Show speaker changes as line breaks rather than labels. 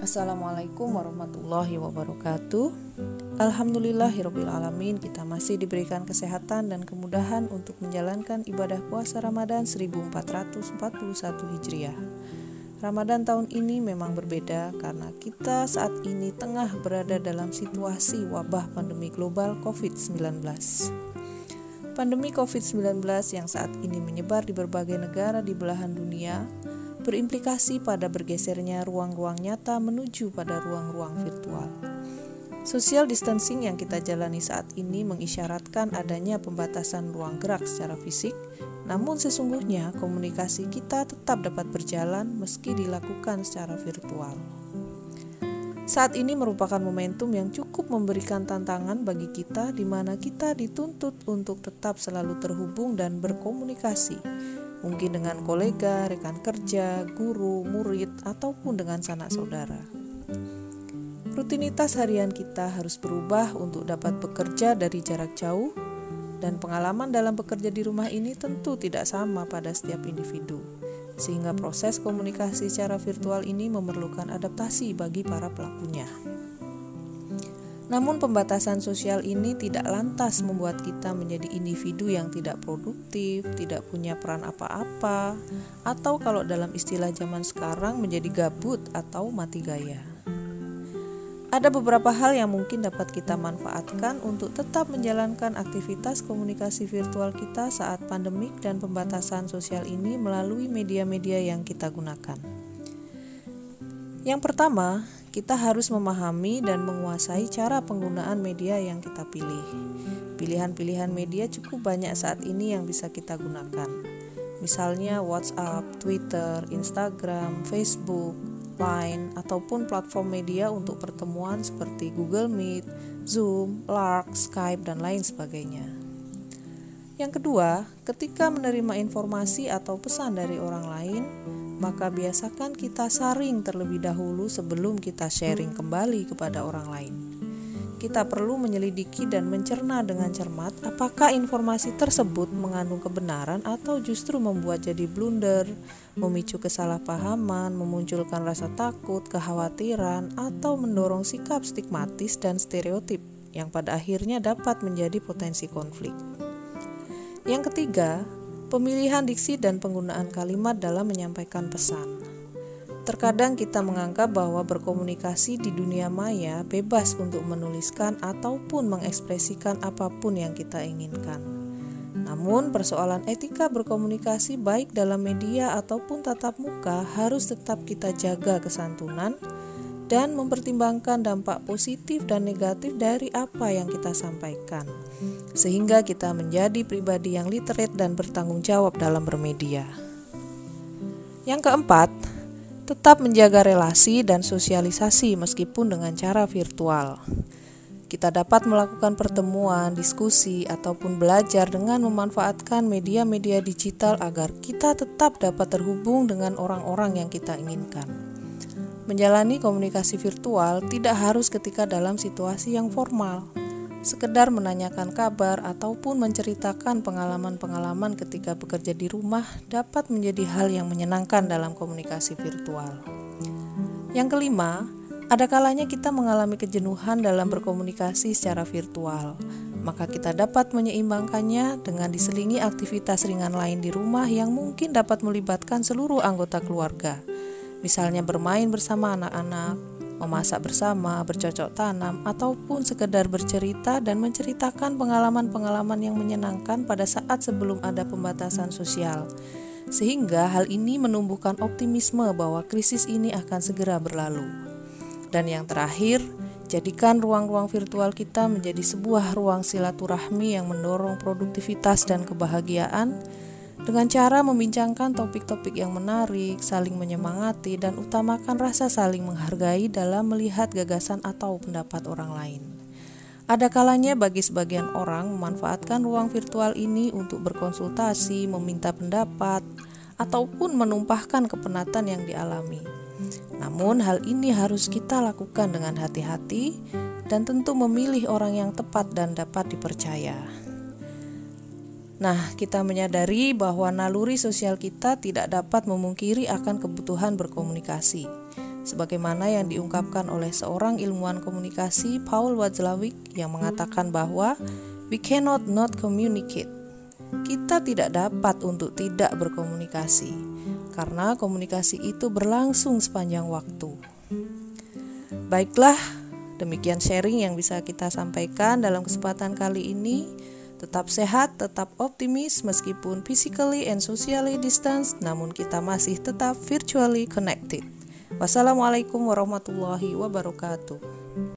Assalamualaikum warahmatullahi wabarakatuh. Alhamdulillahirrabbilalamin kita masih diberikan kesehatan dan kemudahan untuk menjalankan ibadah puasa Ramadan 1441 Hijriah. Ramadan tahun ini memang berbeda karena kita saat ini tengah berada dalam situasi wabah pandemi global COVID-19 Pandemi COVID-19 yang saat ini menyebar di berbagai negara di belahan dunia berimplikasi pada bergesernya ruang-ruang nyata menuju pada ruang-ruang virtual. Social distancing yang kita jalani saat ini mengisyaratkan adanya pembatasan ruang gerak secara fisik, namun sesungguhnya komunikasi kita tetap dapat berjalan meski dilakukan secara virtual. Saat ini merupakan momentum yang cukup memberikan tantangan bagi kita di mana kita dituntut untuk tetap selalu terhubung dan berkomunikasi mungkin dengan kolega, rekan kerja, guru, murid, ataupun dengan sanak saudara. Rutinitas harian kita harus berubah untuk dapat bekerja dari jarak jauh, dan pengalaman dalam bekerja di rumah ini tentu tidak sama pada setiap individu, sehingga proses komunikasi secara virtual ini memerlukan adaptasi bagi para pelakunya. Namun pembatasan sosial ini tidak lantas membuat kita menjadi individu yang tidak produktif, tidak punya peran apa-apa, atau kalau dalam istilah zaman sekarang menjadi gabut atau mati gaya. Ada beberapa hal yang mungkin dapat kita manfaatkan untuk tetap menjalankan aktivitas komunikasi virtual kita saat pandemik dan pembatasan sosial ini melalui media-media yang kita gunakan. Yang pertama, kita harus memahami dan menguasai cara penggunaan media yang kita pilih. Pilihan-pilihan media cukup banyak saat ini yang bisa kita gunakan. Misalnya WhatsApp, Twitter, Instagram, Facebook, Line, ataupun platform media untuk pertemuan seperti Google Meet, Zoom, Lark, Skype, dan lain sebagainya. Yang kedua, ketika menerima informasi atau pesan dari orang lain, maka biasakan kita saring terlebih dahulu sebelum kita sharing kembali kepada orang lain. Kita perlu menyelidiki dan mencerna dengan cermat apakah informasi tersebut mengandung kebenaran atau justru membuat jadi blunder, memicu kesalahpahaman, memunculkan rasa takut, kekhawatiran, atau mendorong sikap stigmatis dan stereotip yang pada akhirnya dapat menjadi potensi konflik. Yang ketiga, Pemilihan diksi dan penggunaan kalimat dalam menyampaikan pesan. Terkadang kita menganggap bahwa berkomunikasi di dunia maya bebas untuk menuliskan ataupun mengekspresikan apa pun yang kita inginkan. Namun, persoalan etika berkomunikasi baik dalam media ataupun tatap muka harus tetap kita jaga kesantunan dan mempertimbangkan dampak positif dan negatif dari apa yang kita sampaikan, sehingga kita menjadi pribadi yang literate dan bertanggung jawab dalam bermedia. Yang keempat, tetap menjaga relasi dan sosialisasi meskipun dengan cara virtual. Kita dapat melakukan pertemuan, diskusi, ataupun belajar dengan memanfaatkan media-media digital agar kita tetap dapat terhubung dengan orang-orang yang kita inginkan. Menjalani komunikasi virtual tidak harus ketika dalam situasi yang formal. Sekedar menanyakan kabar ataupun menceritakan pengalaman-pengalaman ketika bekerja di rumah dapat menjadi hal yang menyenangkan dalam komunikasi virtual. Yang kelima, ada kalanya kita mengalami kejenuhan dalam berkomunikasi secara virtual, maka kita dapat menyeimbangkannya dengan diselingi aktivitas ringan lain di rumah yang mungkin dapat melibatkan seluruh anggota keluarga misalnya bermain bersama anak-anak, memasak bersama, bercocok tanam, ataupun sekedar bercerita dan menceritakan pengalaman-pengalaman yang menyenangkan pada saat sebelum ada pembatasan sosial. Sehingga hal ini menumbuhkan optimisme bahwa krisis ini akan segera berlalu. Dan yang terakhir, jadikan ruang-ruang virtual kita menjadi sebuah ruang silaturahmi yang mendorong produktivitas dan kebahagiaan dengan cara membincangkan topik-topik yang menarik, saling menyemangati, dan utamakan rasa saling menghargai dalam melihat gagasan atau pendapat orang lain. Ada kalanya bagi sebagian orang memanfaatkan ruang virtual ini untuk berkonsultasi, meminta pendapat, ataupun menumpahkan kepenatan yang dialami. Namun, hal ini harus kita lakukan dengan hati-hati dan tentu memilih orang yang tepat dan dapat dipercaya. Nah, kita menyadari bahwa naluri sosial kita tidak dapat memungkiri akan kebutuhan berkomunikasi, sebagaimana yang diungkapkan oleh seorang ilmuwan komunikasi Paul Watzlawick yang mengatakan bahwa we cannot not communicate. Kita tidak dapat untuk tidak berkomunikasi karena komunikasi itu berlangsung sepanjang waktu. Baiklah, demikian sharing yang bisa kita sampaikan dalam kesempatan kali ini. Tetap sehat, tetap optimis meskipun physically and socially distance, namun kita masih tetap virtually connected. Wassalamualaikum warahmatullahi wabarakatuh.